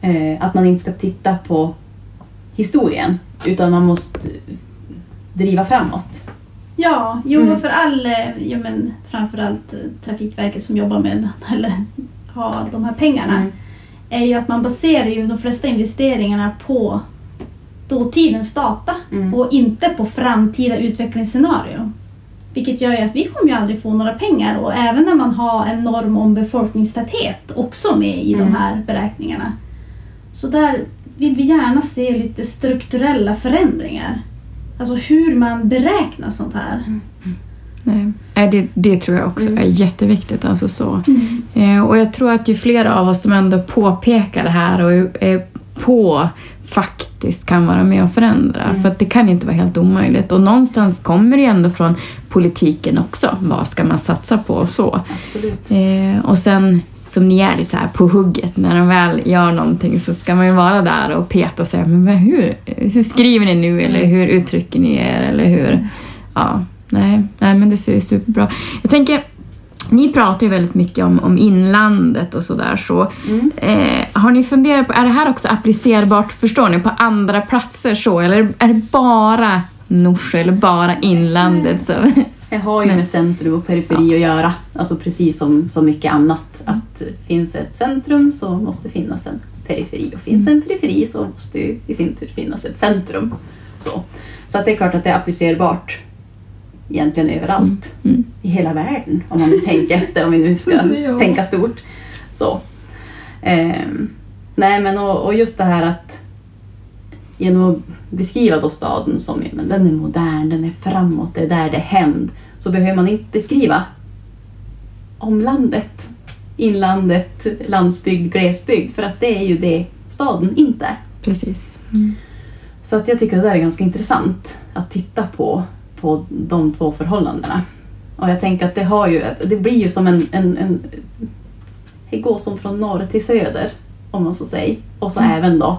Eh, att man inte ska titta på historien, utan man måste driva framåt. Ja, jo Mm. för all, eh, ja, men framförallt eh, Trafikverket som jobbar med eller har de här pengarna Mm. är ju att man baserar ju de flesta investeringarna på dåtidens data Mm. och inte på framtida utvecklingsscenario. Vilket gör ju att vi kommer ju aldrig få några pengar och även när man har en norm om befolkningstäthet också med i Mm. de här beräkningarna. Så där vill vi gärna se lite strukturella förändringar. Alltså hur man beräknar sånt här. Nej. Nej, det, det tror jag också Mm. är jätteviktigt. Alltså så. Eh, och jag tror att ju fler av oss som ändå påpekar det här och är- är på faktiskt kan vara med och förändra. Mm. För att det kan inte vara helt omöjligt. Och någonstans kommer det ändå från politiken också. Vad ska man satsa på och så. Absolut. Eh, och sen som ni är så här på hugget när de väl gör någonting så ska man ju vara där och peta och säga men hur, hur skriver ni nu eller hur uttrycker ni er eller hur... Ja, nej, nej men det ser ju superbra. Jag tänker, ni pratar ju väldigt mycket om, om inlandet och sådär så. Mm. Eh, har ni funderat på, är det här också applicerbart, förstår ni, på andra platser så eller är det bara Norsjö eller bara inlandet? Så? Det har ju Men- med centrum och periferi att göra. Alltså precis som så mycket annat. Att finns ett centrum så måste finnas en periferi. Och finns en periferi så måste ju i sin tur finnas ett centrum. Så, så att det är klart att det är applicerbart egentligen överallt Mm. i hela världen. Om man tänker efter, om vi nu ska Ja. tänka stort. Så. Ehm, nej men och, och just det här att genom att beskriva då staden som ja, men den är modern, den är framåt, det är där det händer. Så behöver man inte beskriva omlandet, inlandet, landsbygd, glesbygd. För att det är ju det staden inte är. Precis. Så att jag tycker att det där är ganska intressant att titta på, på de två förhållandena. Och jag tänker att det har ju, det blir ju som en, en, en det går som från norr till söder, om man så säger. Och så även då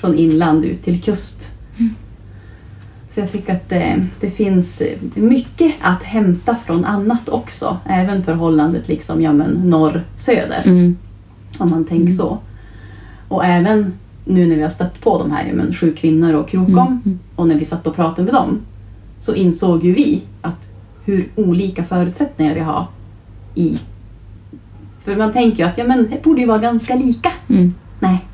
från inland ut till kust. Så jag tycker att det, det finns mycket att hämta från annat också. Även förhållandet liksom, ja men norr-söder. Mm. Om man tänker så. Och även nu när vi har stött på de här ja, men, sju kvinnor och Krokom Mm. och när vi satt och pratade med dem så insåg ju vi att hur olika förutsättningar vi har i... För man tänker ju att ja, men, det borde ju vara ganska lika. Mm. Nej,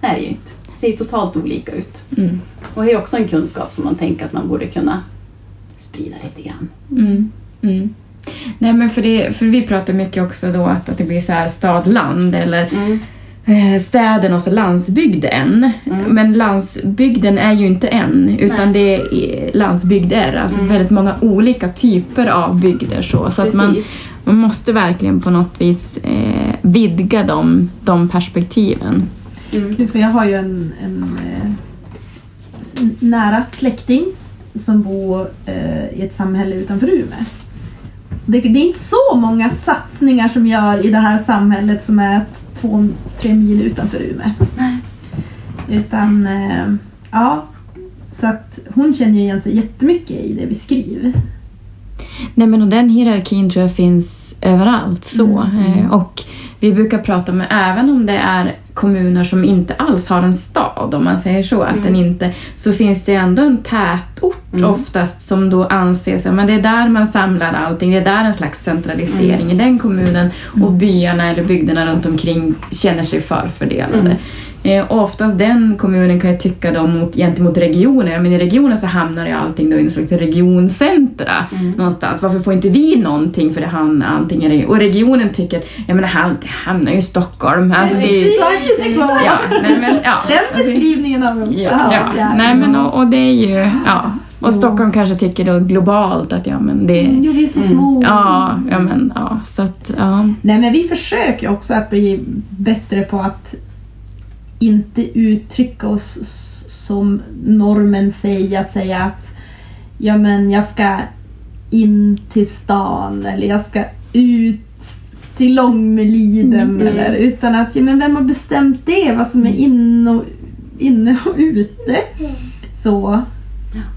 det är det ju inte. Det ser ju totalt olika ut. Mm. Och det är också en kunskap som man tänker att man borde kunna sprida lite grann. Mm. Mm. Nej men för, det, för vi pratar mycket också då att, att det blir så här stad-land eller eh, städen och så landsbygden. Mm. Men landsbygden är ju inte en utan det är landsbygder, alltså Mm. väldigt många olika typer av bygder. Så, så att man, man måste verkligen på något vis eh, vidga de, de perspektiven. Mm. För jag har ju en, en eh, n- nära släkting som bor eh, i ett samhälle utanför Umeå. Det, det är inte så många satsningar som gör i det här samhället som är två, tre mil utanför Umeå. Nej. Utan, eh, ja. Så att hon känner ju igen sig jättemycket i det vi skriver. Nej men och den hierarkin tror jag finns överallt. så. Mm. Eh, Och vi brukar prata med, även om det är kommuner som inte alls har en stad, om man säger så, att den inte, så finns det ändå en tätort Mm. oftast som då anses, men det är där man samlar allting, det är där en slags centralisering i den kommunen och byarna eller bygderna runt omkring känner sig förfördelade. Eh, oftast den kommunen kan ju tycka då mot, gentemot regionen, men i regionen så hamnar ju allting då i en slags regioncentra någonstans. Varför får inte vi någonting för det hamnar antingen i... Och regionen tycker att, jag menar, han- det hamnar ju i Stockholm. Alltså, det är, Precis så! ja, nej, men, ja. Den Alltså, beskrivningen vi också Ja, ja. ja. Nej, men och, och det är ju, ja. Och Stockholm kanske tycker då globalt att ja men det, Jo, vi är så små. ja, ja men ja, så att, ja. Nej men vi försöker också att bli bättre på att inte uttrycka oss som normen säger, att säga att ja men jag ska in till stan eller jag ska ut till Långmeliden eller utan att, ja men vem har bestämt det? Vad som är in och, inne och ute? Så.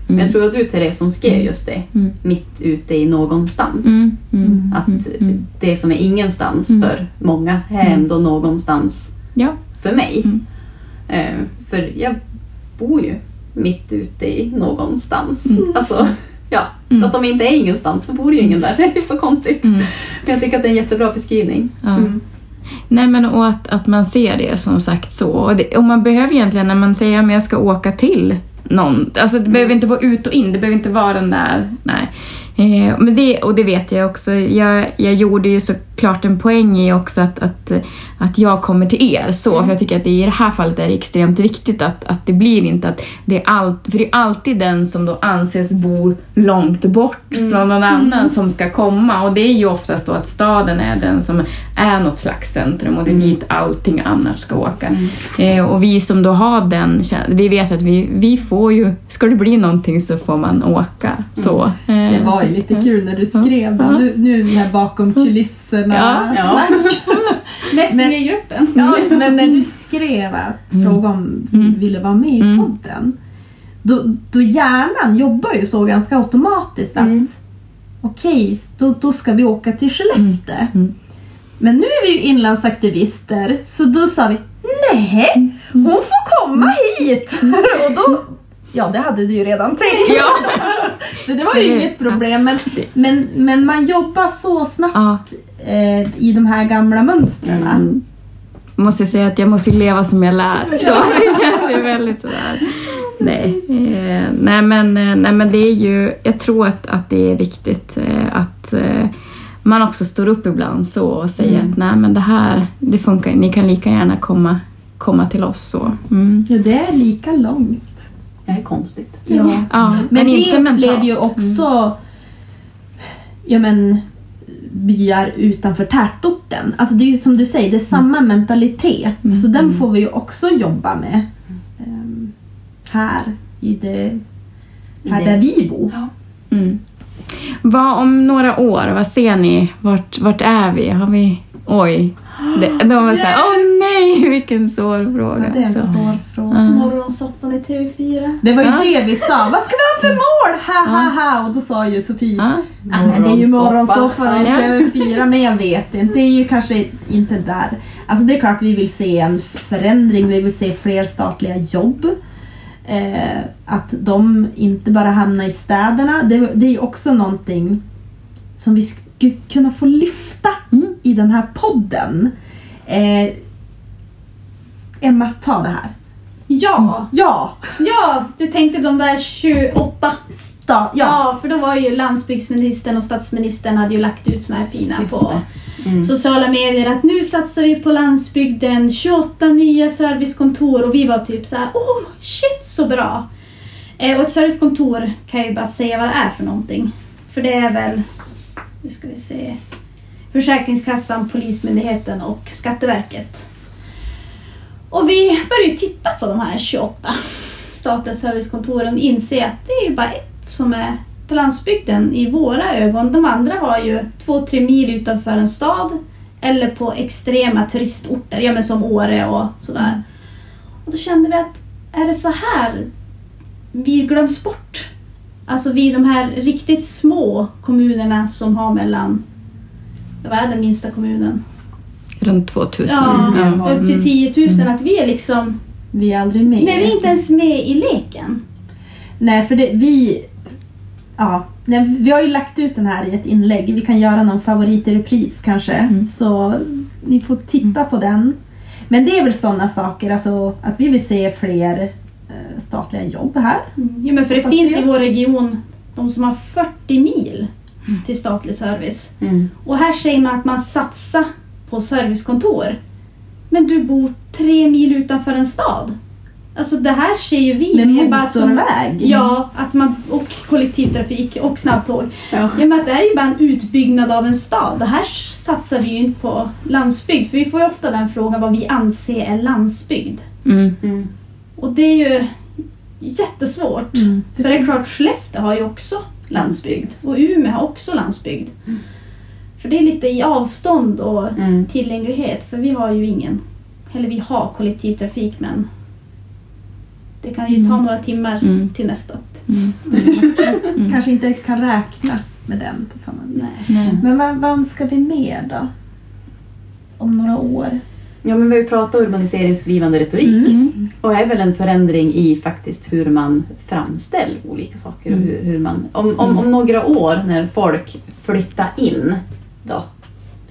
Men jag tror att du Therese som skrev just det, Mm. mitt ute i någonstans. Mm, mm, Att mm. det som är ingenstans Mm. för många är ändå någonstans Ja. för mig. Mm. Eh, för jag bor ju mitt ute i någonstans. Mm. Alltså, ja, Mm. att vi inte är ingenstans då bor ju ingen där. Det är så konstigt. Mm. Jag tycker att det är en jättebra beskrivning. Ja. Mm. Nej men och att, att man ser det som sagt så. Och, det, och man behöver egentligen när man säger att jag ska åka till någon, alltså det behöver inte vara ut och in, det behöver inte vara den där, nej. Eh, men det, och det vet jag också, jag, jag gjorde ju såklart en poäng i också att, att, att jag kommer till er så, för jag tycker att det, i det här fallet är det extremt viktigt att, att det blir inte att det är allt, för det är alltid den som då anses bo långt bort från någon annan som ska komma. Och det är ju oftast då att staden är den som är något slags centrum och det är dit allting annars ska åka. Eh, och vi som då har den, vi vet att vi, vi får ju, ska det bli någonting så får man åka. Så. Eh, Det var ju lite kul när du skrev Ja. det. Du, nu här bakom kulisserna. Ja. Ja. snack. Messengergruppen. Ja, men när du skrev att Mm. fråga om vi Mm. ville vara med i Mm. podden. Då, då hjärnan jobbar ju så ganska automatiskt att Mm. okej, då, då ska vi åka till Skellefteå. Mm. Men nu är vi ju inlandsaktivister så då sa vi nej, Mm. hon får komma hit. Och då, ja det hade du ju redan tänkt. Ja. Så det var ju Det- inget problem. Men, men, men man jobbar så snabbt eh, i de här gamla mönstren. Mm. Måste säga att jag måste leva som jag lär. Så det känns ju väldigt sådär. Nej, eh, nej, men, eh, nej men det är ju, jag tror att, att det är viktigt eh, att eh, man också står upp ibland så och säger att nej men det här, det funkar ni kan lika gärna komma, komma till oss så. Mm. Ja, det är lika långt. Det är konstigt. Ja. Ja, men, Men, inte det blev mentalt. ju också ja, men, byar utanför tätorten. Alltså det är ju som du säger, det är samma mentalitet. Mm. Så den får vi ju också jobba med ehm, här i det, här I där det- vi bor. Ja. Mm. Vad om några år, vad ser ni? Vart, vart är vi? Har vi... Oj. Det, de var såhär, åh nej, vilken svår Ja, fråga. det är en Så. svår fråga. Ja. Morgonsoffan i TV4. Det var ju Ja. det vi sa. Vad ska vi ha för mål? Ha ha ha! Och då sa ju Sofie Ja. Ah, nej, det är ju morgonsoffan i Ja. TV4 men jag vet inte. Det är ju kanske inte där. Alltså det är klart vi vill se en förändring. Vi vill se fler statliga jobb. Eh, att de inte bara hamnar i städerna. Det, det är ju också någonting som vi skulle kunna få lyfta Mm. I den här podden. Eh, Emma, ta det här. Ja, Ja! ja, du tänkte de där 28. Sta, ja. Ja, för då var ju landsbygdsministern och statsministern hade ju lagt ut såna här fina Just på. Mm. sociala medier att nu satsar vi på landsbygden, 28 nya servicekontor och vi var typ så här: oh shit så bra. Eh, och ett servicekontor kan jag ju bara säga vad det är för någonting. För det är väl, nu ska vi se, Försäkringskassan, Polismyndigheten och Skatteverket. Och vi började titta på de här 28 statliga servicekontoren och inse att det är bara ett som är på landsbygden i våra ögon. De andra var ju två, tre mil utanför en stad eller på extrema turistorter, ja men som Åre och sådär. Och då kände vi att är det så här vi glöms bort? Alltså vi de här riktigt små kommunerna som har mellan, vad är den minsta kommunen? Runt 2000. Ja, Ja. upp till 10 000, att vi är liksom, Vi är aldrig med. nej vi är inte ens med i leken. Nej, för det, vi... Ja, nej, vi har ju lagt ut den här i ett inlägg. Vi kan göra någon favorit i repris kanske. Mm. Så ni får titta på den. Men det är väl sådana saker, alltså att vi vill se fler eh, statliga jobb här. Mm. Jo, men för det Hoppas finns vi. i vår region de som har 40 mil till statlig service. Mm. Och här säger man att man satsar på servicekontor. Men du bor tre mil utanför en stad. Alltså det här ser ju vi Med mer bara som... motorväg. Ja, att man, och kollektivtrafik och snabbtåg. Ja. Ja, men att det här är ju bara en utbyggnad av en stad. Det här satsar vi ju inte på landsbygd. För vi får ju ofta den frågan vad vi anser är landsbygd. Mm. Mm. Och det är ju jättesvårt. Mm. För det är klart, Skellefteå har ju också landsbygd. Och Umeå har också landsbygd. För det är lite i avstånd och Mm. tillgänglighet. För vi har ju ingen, eller vi har kollektivtrafik men det kan ju ta Mm. några timmar Mm. till nästa. Mm. Mm. Kanske inte kan räkna med den på samma vis. Nej. Nej. Men vad, vad önskar vi mer då? Om några år? Ja, men vi pratat urbaniseringsdrivande retorik. Mm. Och är väl en förändring i faktiskt hur man framställer olika saker. Och Mm. hur, hur man, om, om, om några år när folk flyttar in då,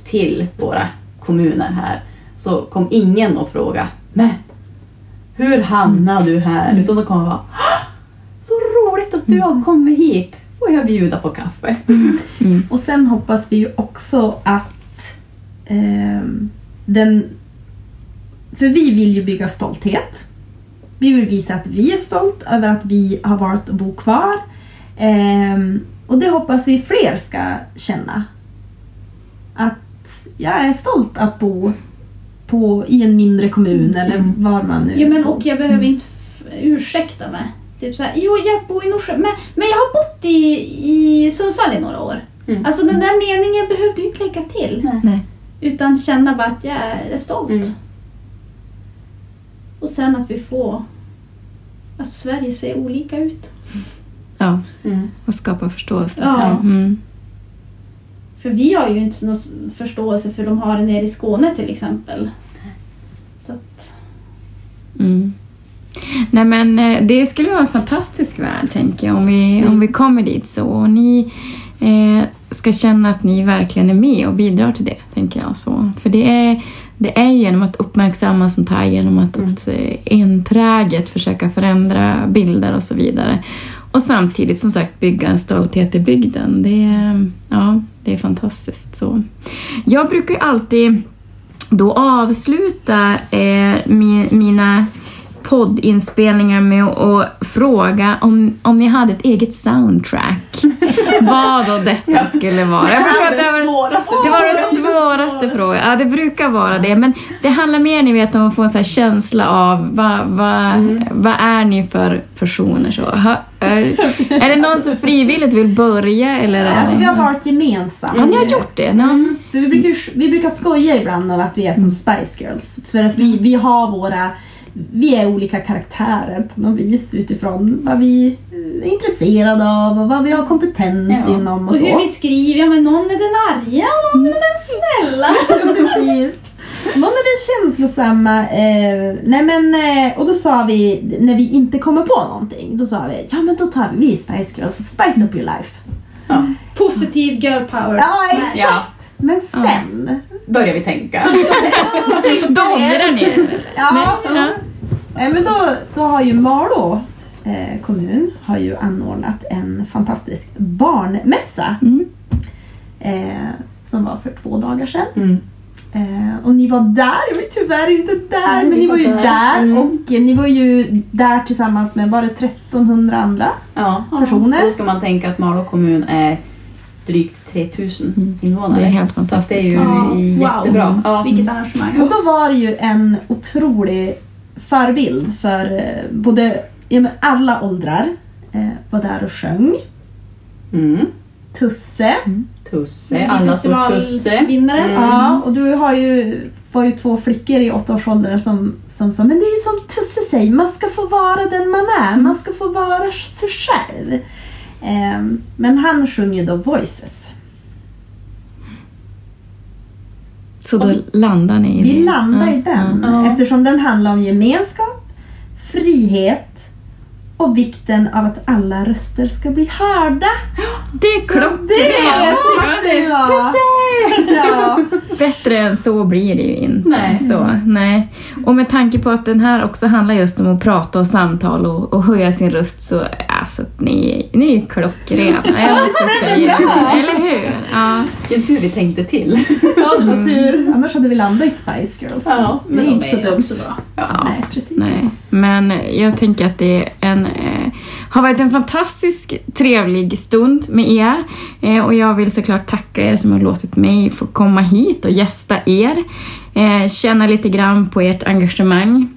till våra kommuner här så kom ingen att fråga Men hur hamnade du här? Mm. Utan de kommer vara "Ah, Så roligt att du har kommit hit! Får jag bjuda på kaffe? Mm. Och sen hoppas vi ju också att ehm, den... För vi vill ju bygga stolthet. Vi vill visa att vi är stolt över att vi har valt att bo kvar. Ehm, och det hoppas vi fler ska känna. Att jag är stolt att bo på, i en mindre kommun eller var man nu Ja, men och jag behöver inte f- ursäkta mig. Typ såhär, jo jag bor i Norsjö, men, men jag har bott i, i Sundsvall i några år. Mm. Alltså den där meningen behövde du inte lägga till. Nej. Utan känna bara att jag är stolt. Mm. Och sen att vi får... Att Sverige ser olika ut. Ja, Mm. och skapa förståelse. Ja. Mm. För vi har ju inte någon förståelse för de har det nere i Skåne till exempel. Så att, Mm. Nej men eh, det skulle vara en fantastisk värld tänker jag om vi, om vi kommer dit så. Och ni eh, ska känna att ni verkligen är med och bidrar till det, tänker jag. så. För det är, det är genom att uppmärksamma sånt här, genom att, att eh, enträget försöka förändra bilder och så vidare. Och samtidigt som sagt bygga en stolthet i bygden. Det, ja, det är fantastiskt. så. Jag brukar alltid då avsluta eh, mi, mina poddinspelningar med att fråga om, om ni hade ett eget soundtrack. Vad då detta skulle vara. Jag förstår att det var, det var den svåraste frågan. Ja, det brukar vara det. Men det handlar mer ni vet, om att få en så här känsla av vad, vad, vad är ni för personer. Så. Är, är det någon som frivilligt vill börja? Eller Alltså vi har varit gemensamt. Ja, ni har gjort det? För vi, brukar, vi brukar skoja ibland om att vi är som Spice Girls. För att vi, vi har våra... Vi är olika karaktärer på något vis utifrån vad vi är intresserade av och vad vi har kompetens Ja. inom och, och så. hur vi skriver, ja men någon är den arga och någon är den snälla. Precis. Någon är den känslosamma. Eh, nej men, eh, och då sa vi, när vi inte kommer på någonting, då sa vi ja men då tar vi, vi Spice Girls, spice up your life. Ja. Positiv girl power. Ja, exakt. Ja. Men sen, Börjar vi tänka. då tänkte Då vi- ångrar ni er. Ja, Ja. Men då, då har ju Malå eh, kommun har ju anordnat en fantastisk barnmässa Mm. eh, som var för två dagar sedan. Mm. Eh, och ni var där, jag var tyvärr inte där, Nej, men ni var var ju där. där Mm. och ni var ju där tillsammans med, var det 1300 andra? Ja. Personer. Då ska man tänka att Malå kommun är drygt 3000 Mm. invånare. Det är helt Så att det är fantastiskt. ju Ja, wow. jättebra. Ja. Vilket arrangemang. Och då var det ju en otrolig förebild för eh, både ja, alla åldrar eh, var där och sjöng. Mm. Tusse. Tusse, alla står Tusse. Festivalvinnare. Mm. Ja, och du har ju, var ju två flickor i åttaårsåldern som, som sa men det är som Tusse säger, man ska få vara den man är, man ska få vara sig själv. Ehm, men han sjunger ju då Voices. Så då landar ni i Vi det? landar i den ja. Eftersom den handlar om gemenskap, frihet och vikten av att alla röster ska bli hörda. Det är klockrent! Det! Ja. Bättre än så blir det ju inte. Nej. Så, nej. Och med tanke på att den här också handlar just om att prata och samtal och, och höja sin röst så alltså, ni, ni är klockrena. Eller hur? Ja. Vilken tur vi tänkte till. Ja, tur. Annars hade vi landat i Spice Girls. Ja, det är inte så dumt. också bra. Ja. Nej, precis. Nej, men jag tänker att det är en, eh, har varit en fantastisk trevlig stund med er eh, och jag vill såklart tacka er som har låtit mig få komma hit och gästa er. Eh, känna lite grann på ert engagemang,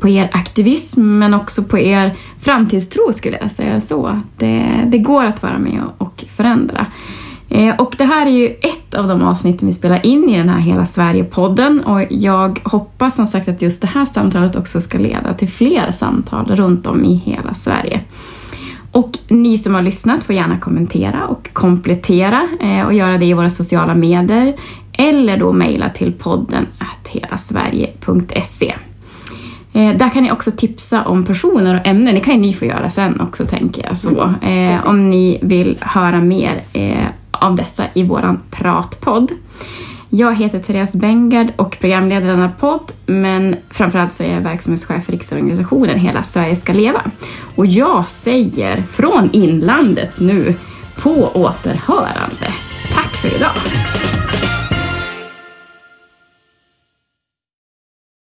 på er aktivism men också på er framtidstro skulle jag säga så. Det, det går att vara med och, och förändra. Eh, och det här är ju ett av de avsnitten vi spelar in i den här Hela Sverige-podden och jag hoppas som sagt att just det här samtalet också ska leda till fler samtal runt om i hela Sverige. Och ni som har lyssnat får gärna kommentera och komplettera eh, och göra det i våra sociala medier eller då mejla till podden att helasverige.se. Eh, där kan ni också tipsa om personer och ämnen. Det kan ju ni få göra sen också tänker jag. Så, eh, om ni vill höra mer eh, av dessa i våran pratpodd. Jag heter Therese Bengard och programleder denna podd men framförallt så är jag verksamhetschef för riksorganisationen Hela Sverige ska leva. Och jag säger från inlandet nu på återhörande. Tack för idag!